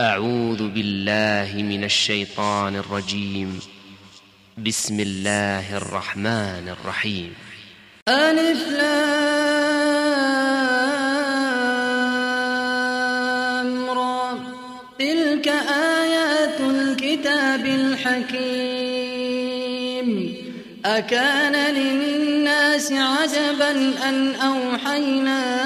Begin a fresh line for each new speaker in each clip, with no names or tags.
أعوذ بالله من الشيطان الرجيم. بسم الله الرحمن الرحيم.
ألف لام. را تلك آيات الكتاب الحكيم. أكان للناس عجبا أن أوحينا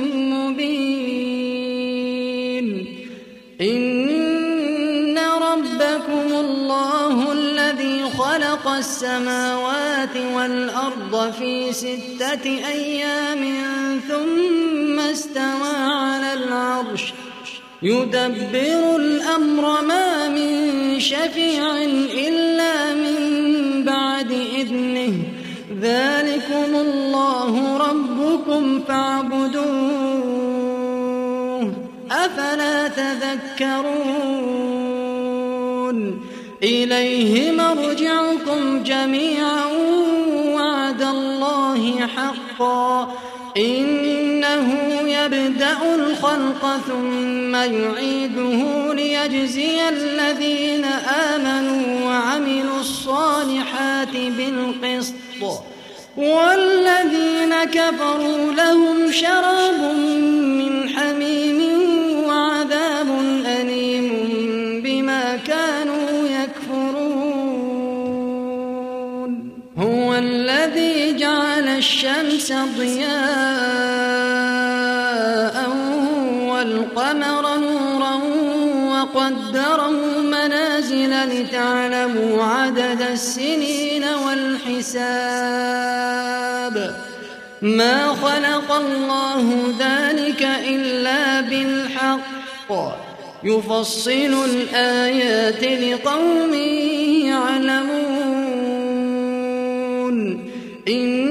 السماوات والأرض في ستة أيام ثم استوى على العرش. يدبر الأمر ما من شفيع إلا من بعد إذنه. ذلكم الله ربكم فاعبدوه. أفلا تذكرون؟ إليه مرجعكم جميعا وعد الله حقا. إنه يبدأ الخلق ثم يعيده ليجزي الذين آمنوا وعملوا الصالحات بالقسط. والذين كفروا لهم شراب من ضياء والقمر نورا وقدره منازل لتعلموا عدد السنين والحساب. ما خلق الله ذلك إلا بالحق. يفصل الآيات لقوم يعلمون. إن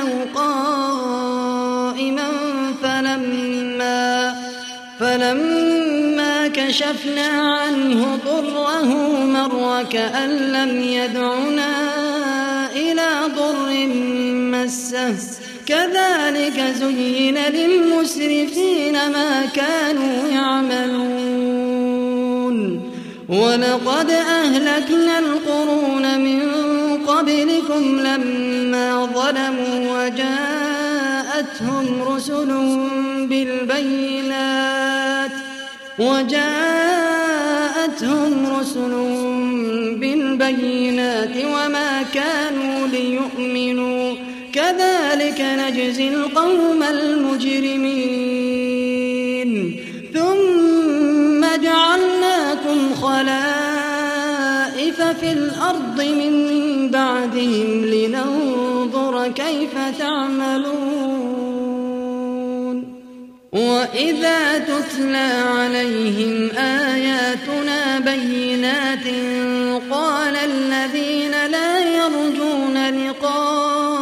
أو قائما فلما فلما كشفنا عنه ضره مر كأن لم يدعنا إلى ضر مسه. كذلك زين للمسرفين ما كانوا يعملون. ولقد أهلكنا القرون فيكم لما ظلموا وجاءتهم رسلهم بالبينات وجاءتهم رسلهم بالبينات وما كانوا ليؤمنوا. كذلك نجزي القوم المجرمين. في الأرض من بعدهم لننظر كيف تعملون. وإذا تتلى عليهم آياتنا بينات قال الذين لا يرجون لقاء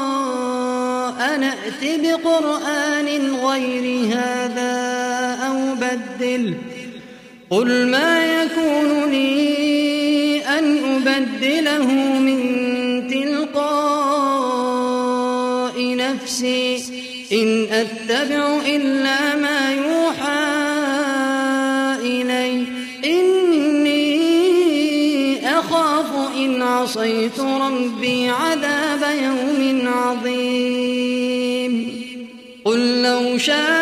نأت بقرآن غير هذا أو بدل قل ما يكون لي أبدله من نفسي. إن أتبع إلا ما يوحى إلي. إني أخاف إن عصيت ربي عذاب يوم عظيم. قل لو شاء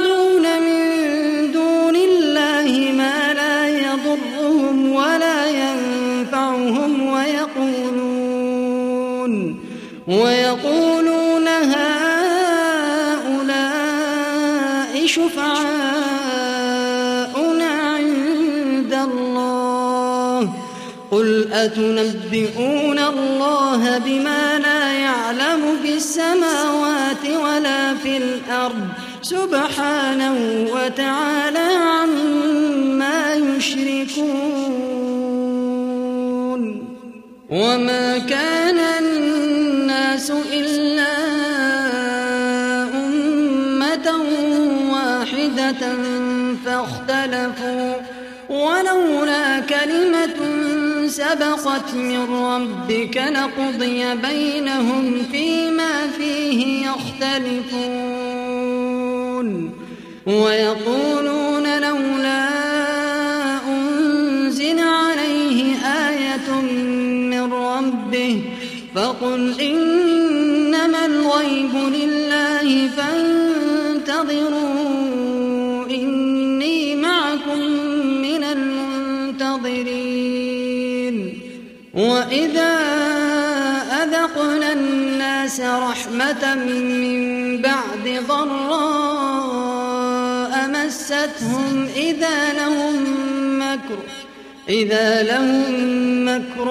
ويقولون هؤلاء شفعاؤنا عند الله. قل أتنبئون الله بما لا يعلم في السماوات ولا في الأرض؟ سبحانه وتعالى عما يشركون. وما كان الناس إلا أمة واحدة فاختلفوا ولولا كلمة سبقت من ربك لقضي بينهم فيما فيه يختلفون ويقولون لولا أنزل عليه آية من ربه فقل إنما الغيب لله فانتظروا إني معكم من المنتظرين وإذا أذقنا الناس رحمة من بعد ضراء مستهم إذا لهم مكر إذا لهم مكر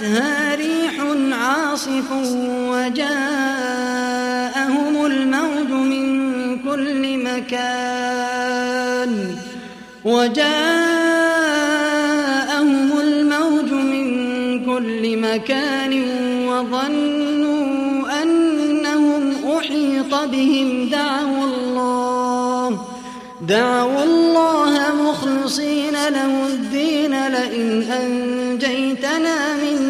جاءتها ريح عاصف وجاءهم الموج من كل مكان وجاءهم الموج من كل مكان وظنوا أنهم أحيط بهم. دعوا الله دعوا الله مخلصين له الدين. لئن أنجيتنا من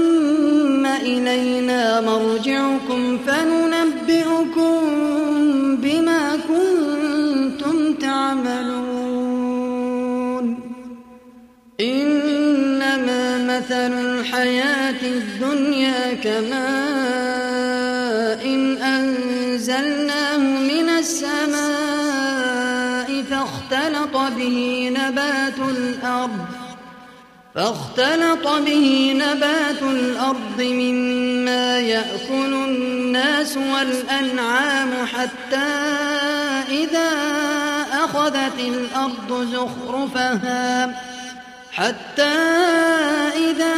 إلينا مرجعكم فننبئكم بما كنتم تعملون. إنما مثل الحياة الدنيا كماء إن أنزلناه من السماء فاختلط به نبات الأرض فاختلط به نبات الأرض مما يأكل الناس والأنعام حتى إذا أخذت الأرض زخرفها. حتى إذا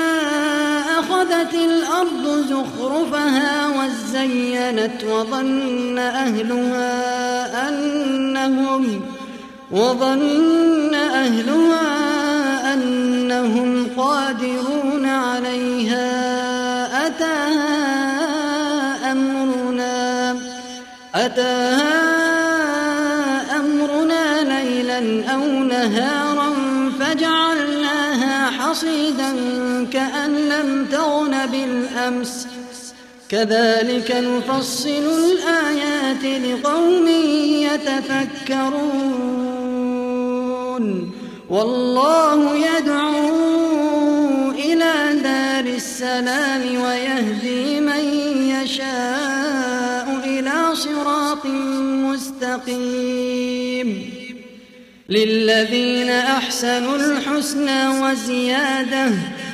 أخذت الأرض زخرفها وزينت وظن أهلها أنهم وظن أهلها أنهم قادرون عليها أتاها أمرنا أتاها أمرنا ليلا أو نهارا فجعلناها حصيدا كأن لم تغن بالأمس كذلك نفصل الآيات لقوم يتفكرون والله يدعو إلى دار السلام ويهدي من يشاء إلى صراط مستقيم. للذين أحسنوا الحسنى وزيادة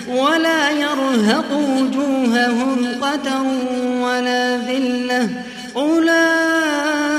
ولا يرهق وجوههم قتر ولا ذلة أولئك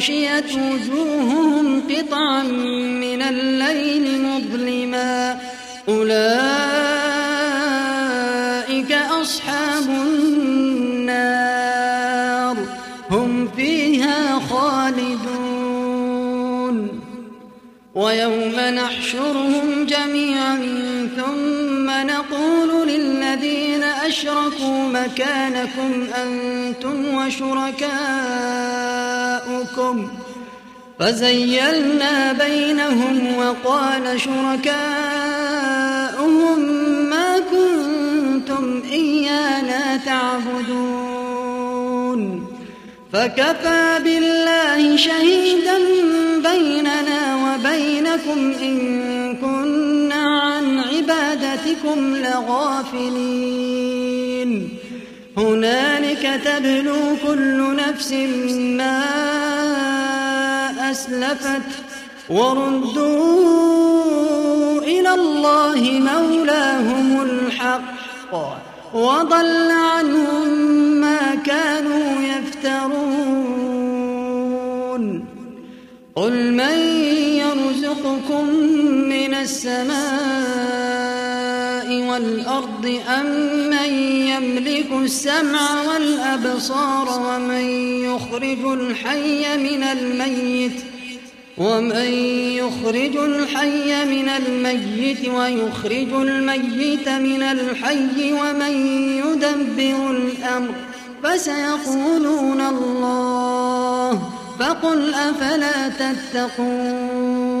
أغشيت وجوههم قطعا من الليل مظلما. أولئك أصحاب النار. هم فيها خالدون. ويوم نحشرهم جميعا ثم نقول للذين أشركوا مكانكم أنتم وشركاؤكم فزيلنا بينهم وقال شركاؤهم ما كنتم إيانا تعبدون فكفى بالله شهيدا بيننا وبينكم إن عبادتكم لغافلين. هنالك تبلو كل نفس ما أسلفت وردوا إلى الله مولاهم الحق وضل عنهم ما كانوا يفترون. قل من يرزقكم من السماء والأرض أم من يملك السمع والأبصار ومن يخرج الحي من الميت ومن يخرج الحي من الميت ويخرج الميت من الحي ومن يدبر الأمر فسيقولون الله فقل أفلا تتقون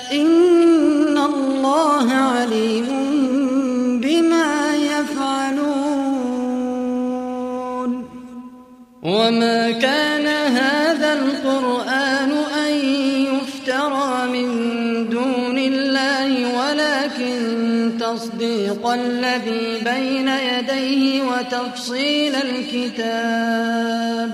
إن الله عليم بما يفعلون. وما كان هذا القرآن أن يفترى من دون الله ولكن تصديق الذي بين يديه وتفصيل الكتاب.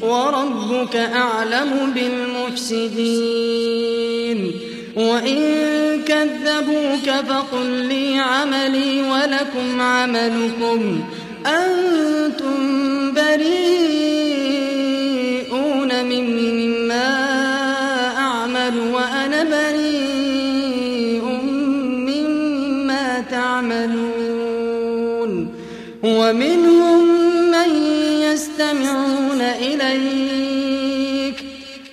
وربك أعلم بالمفسدين. وإن كذبوك فقل لي عملي ولكم عملكم. أنتم بريئون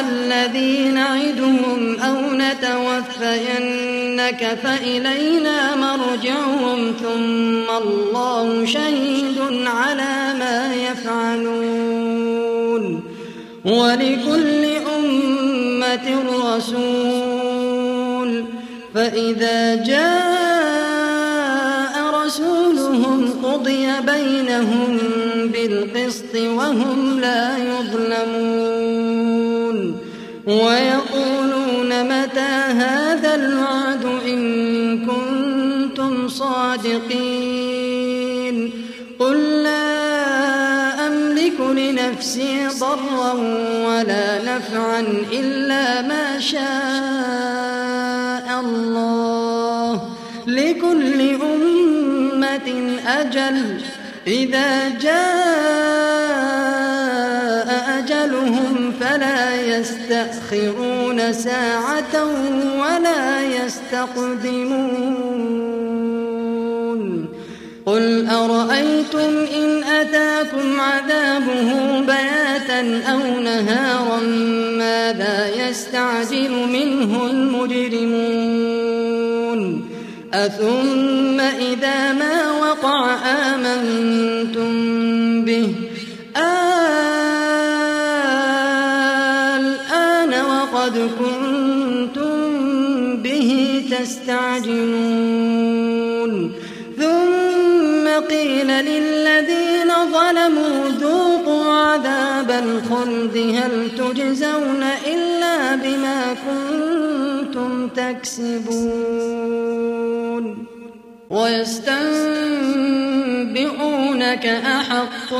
الذي نعدهم أو نتوفينك فإلينا مرجعهم ثم الله شهيد على ما يفعلون ولكل أمة رسول فإذا جاء رسولهم قضي بينهم بالقسط وهم لا يظلمون ويقولون متى هذا الوعد إن كنتم صادقين قل لا أملك لنفسي ضرا ولا نفعا إلا ما شاء الله لكل أمة أجل إذا جاء أجلهم فلا يستأخرون ساعة ولا يستقدمون. قل أرأيتم إن أتاكم عذابه بياتا أو نهارا ماذا يستعجل منه المجرمون؟ أثم إذا ما وقع آمنتم به وقد كنتم به تستعجلون. ثم قيل للذين ظلموا ذوقوا عذاب الخلد هل تجزون إلا بما كنتم تكسبون؟ ويستنبئونك أحق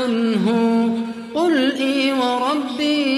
هو قل إي وربي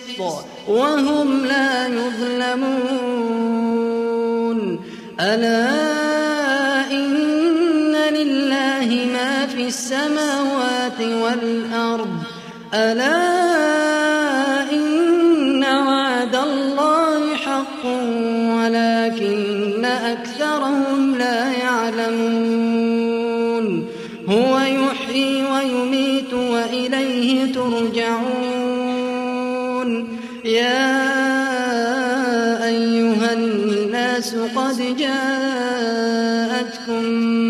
وهم لا يظلمون ألا إن لله ما في السماوات والأرض ألا يا أيها الناس قد جاءتكم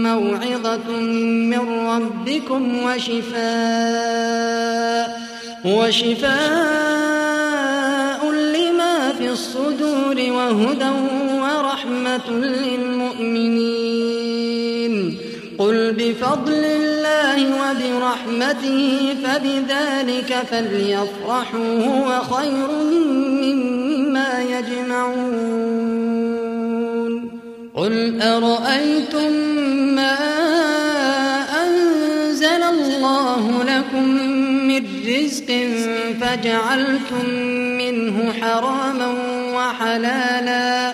موعظة من ربكم وشفاء وشفاء لما في الصدور وهدى ورحمة للمؤمنين. بفضل الله وبرحمته فبذلك فليفرحوا هو خير مما يجمعون. قل أرأيتم ما أنزل الله لكم من رزق فجعلتم منه حراما وحلالا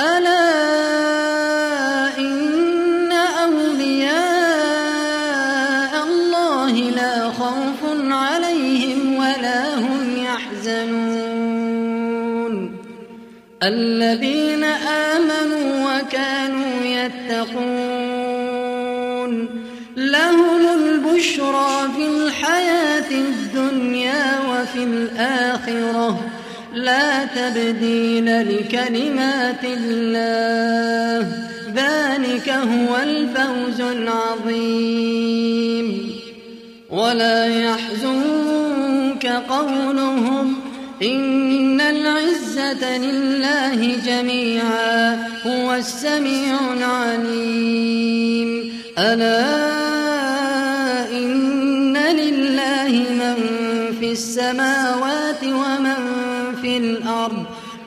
ألا إن أولياء الله لا خوف عليهم ولا هم يحزنون. الذين آمنوا وكانوا يتقون. لهم البشرى في الحياة الدنيا وفي الآخرة. لا تبديل لكلمات الله. ذلك هو الفوز العظيم. ولا يحزنك قولهم إن العزة لله جميعا هو السميع العليم. ألا إن لله من في السماوات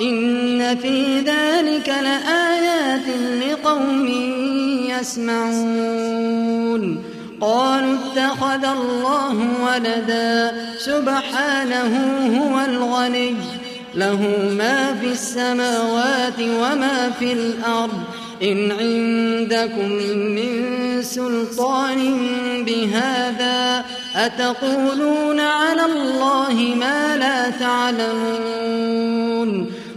إن في ذلك لآيات لقوم يسمعون. قالوا اتخذ الله ولدا سبحانه هو الغني. له ما في السماوات وما في الأرض. إن عندكم من سلطان بهذا أتقولون على الله ما لا تعلمون.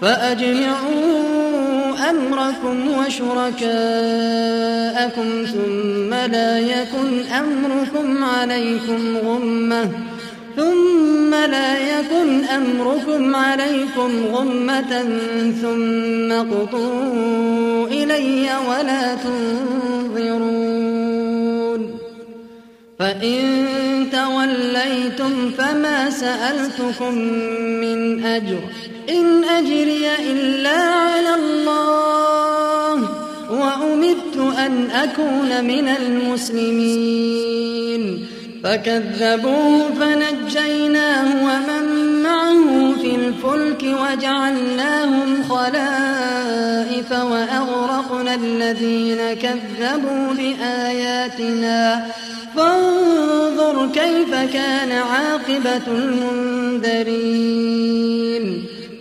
فأجمعوا أمركم وشركاءكم ثم لا يكن أمركم عليكم غمة ثم لا يكن أمركم عليكم غمة ثم قطوا إلي ولا تنظرون فإن توليتم فما سألتكم من أجر إن أجري إلا على الله وأمدت أن أكون من المسلمين. فكذبوه فنجيناه ومن معه في الفلك وجعلناهم خلائف وأغرقنا الذين كذبوا بآياتنا. فانظر كيف كان عاقبة المنذرين.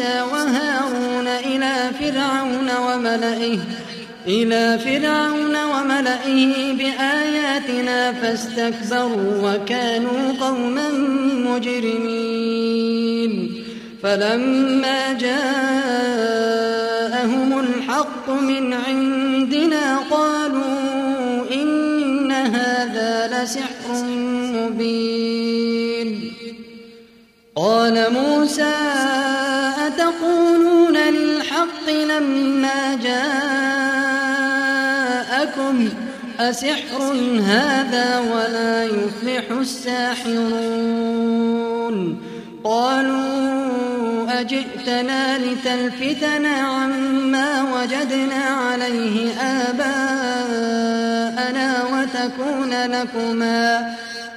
وهارون إلى فرعون وملئه إلى فرعون وملئه بآياتنا فاستكبروا وكانوا قوما مجرمين. فلما جاءهم الحق من عندنا قالوا إن هذا لسحر مبين. قال موسى أتقولون للحق لما جاءكم أسحر هذا ولا يفلح الساحرون؟ قالوا أجئتنا لتلفتنا عما وجدنا عليه آباءنا وتكون لكما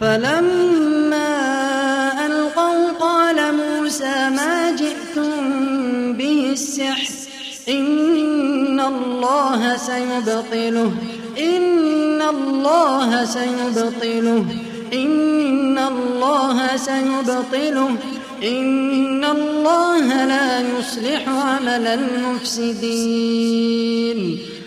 فلما ألقوا قال موسى ما جئتم به السحر؟ إن الله سيبطله إن الله سيبطله إن الله سيبطله إن الله لا يصلح عمل المفسدين.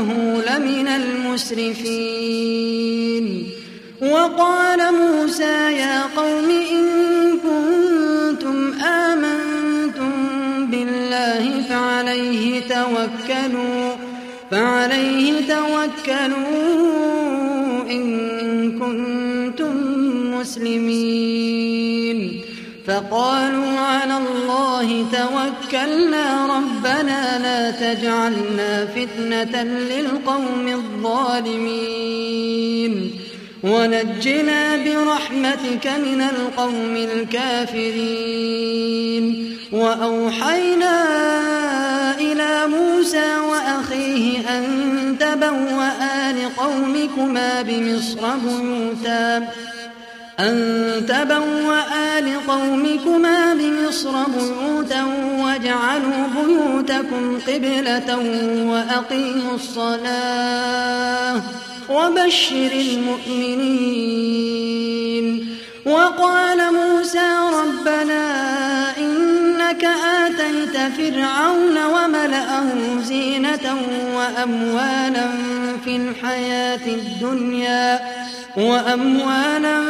وإنه لمن المسرفين. وقال موسى يا قوم إن كنتم آمنتم بالله فعليه توكلوا فعليه توكلوا إن كنتم فقالوا على الله توكلنا ربنا لا تجعلنا فتنة للقوم الظالمين. ونجنا برحمتك من القوم الكافرين. وأوحينا إلى موسى وأخيه أن تبوأ لقومكما بمصر بيوتا. أن تبوأ لقومكما بمصر بيوتا واجعلوا بيوتكم قبلة وأقيموا الصلاة وبشر المؤمنين. وقال موسى ربنا إنك آتيت فرعون وملأه زينة وأموالا في الحياة الدنيا وأموالا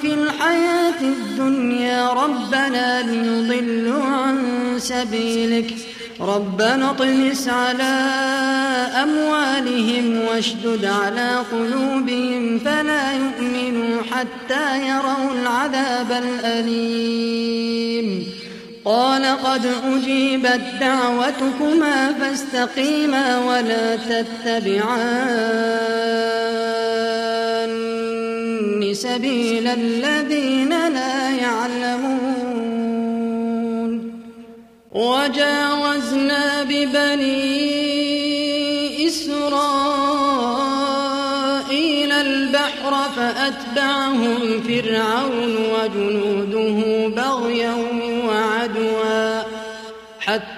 في الحياة الدنيا ربنا ليضلوا عن سبيلك. ربنا اطمس على أموالهم واشدد على قلوبهم فلا يؤمنوا حتى يروا العذاب الأليم. قال قد أجيبت دعوتكما فاستقيما ولا تتبعان. سبيل الذين لا يعلمون. وجاوزنا ببني إسرائيل البحر فأتبعهم فرعون وجنوده بغيا وعدوا حتى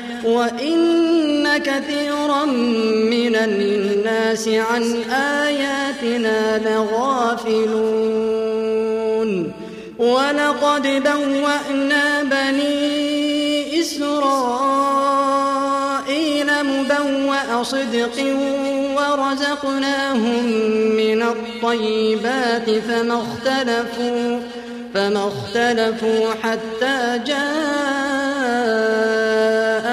وإن كثيرا من الناس عن آياتنا لغافلون. ولقد بوأنا بني إسرائيل مبوأ صدق ورزقناهم من الطيبات فما اختلفوا فما اختلفوا حتى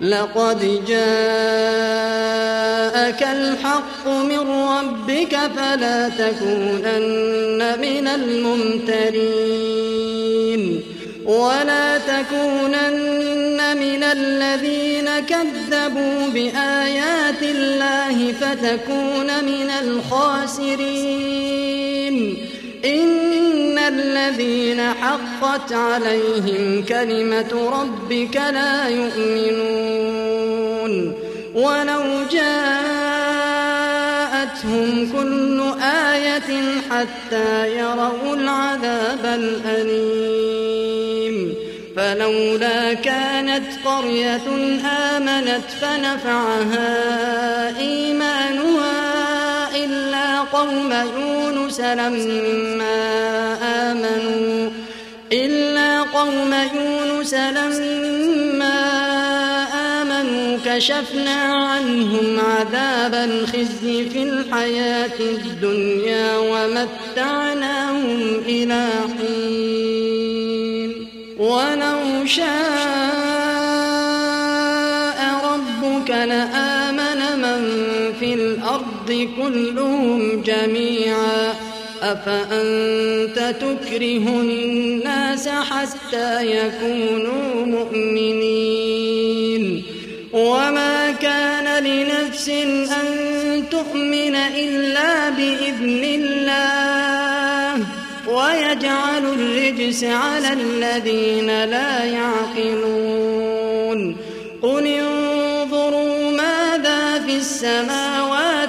لقد جاءك الحق من ربك فلا تكونن من الممترين ولا تكونن من الذين كذبوا بآيات الله فتكون من الخاسرين إن الذين حقت عليهم كلمة ربك لا يؤمنون ولو جاءتهم كل آية حتى يروا العذاب الأليم فلولا كانت قرية آمنت فنفعها إيمانها قوم يونس لما آمنوا إلا قوم يونس لما كشفنا عنهم عذاب الخزي في الحياة الدنيا ومتعناهم إلى حين. ولو شاء ربك لآمن من في الأرض كلهم جميعا. أفأنت تكره الناس حتى يكونوا مؤمنين؟ وما كان لنفس أن تؤمن إلا بإذن الله. ويجعل الرجس على الذين لا يعقلون. قل انظروا ماذا في السماوات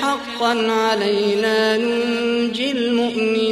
حقا علينا ننجي المؤمنين.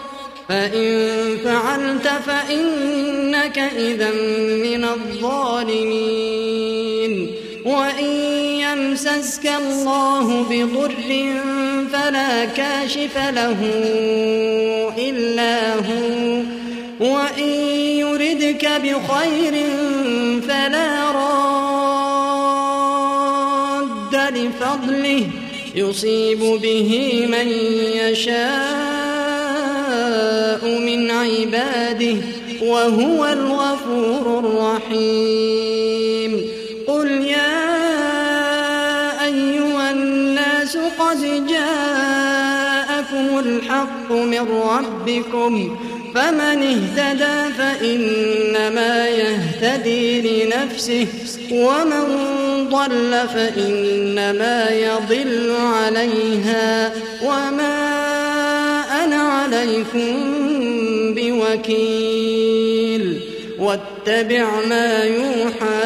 فإن فعلت فإنك إذا من الظالمين. وإن يمسسك الله بضر فلا كاشف له إلا هو. وإن يردك بخير فلا راد لفضله. يصيب به من من عباده وهو الغفور الرحيم. قل يا أيها الناس قد جاءكم الحق من ربكم فمن اهتدى فإنما يهتدي لنفسه ومن ضل فإنما يضل عليها وما أنا عليكم بوكيل. واتبع ما يوحى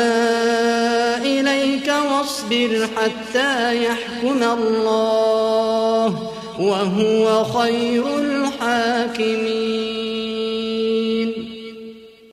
إليك واصبر حتى يحكم الله وهو خير الحاكمين.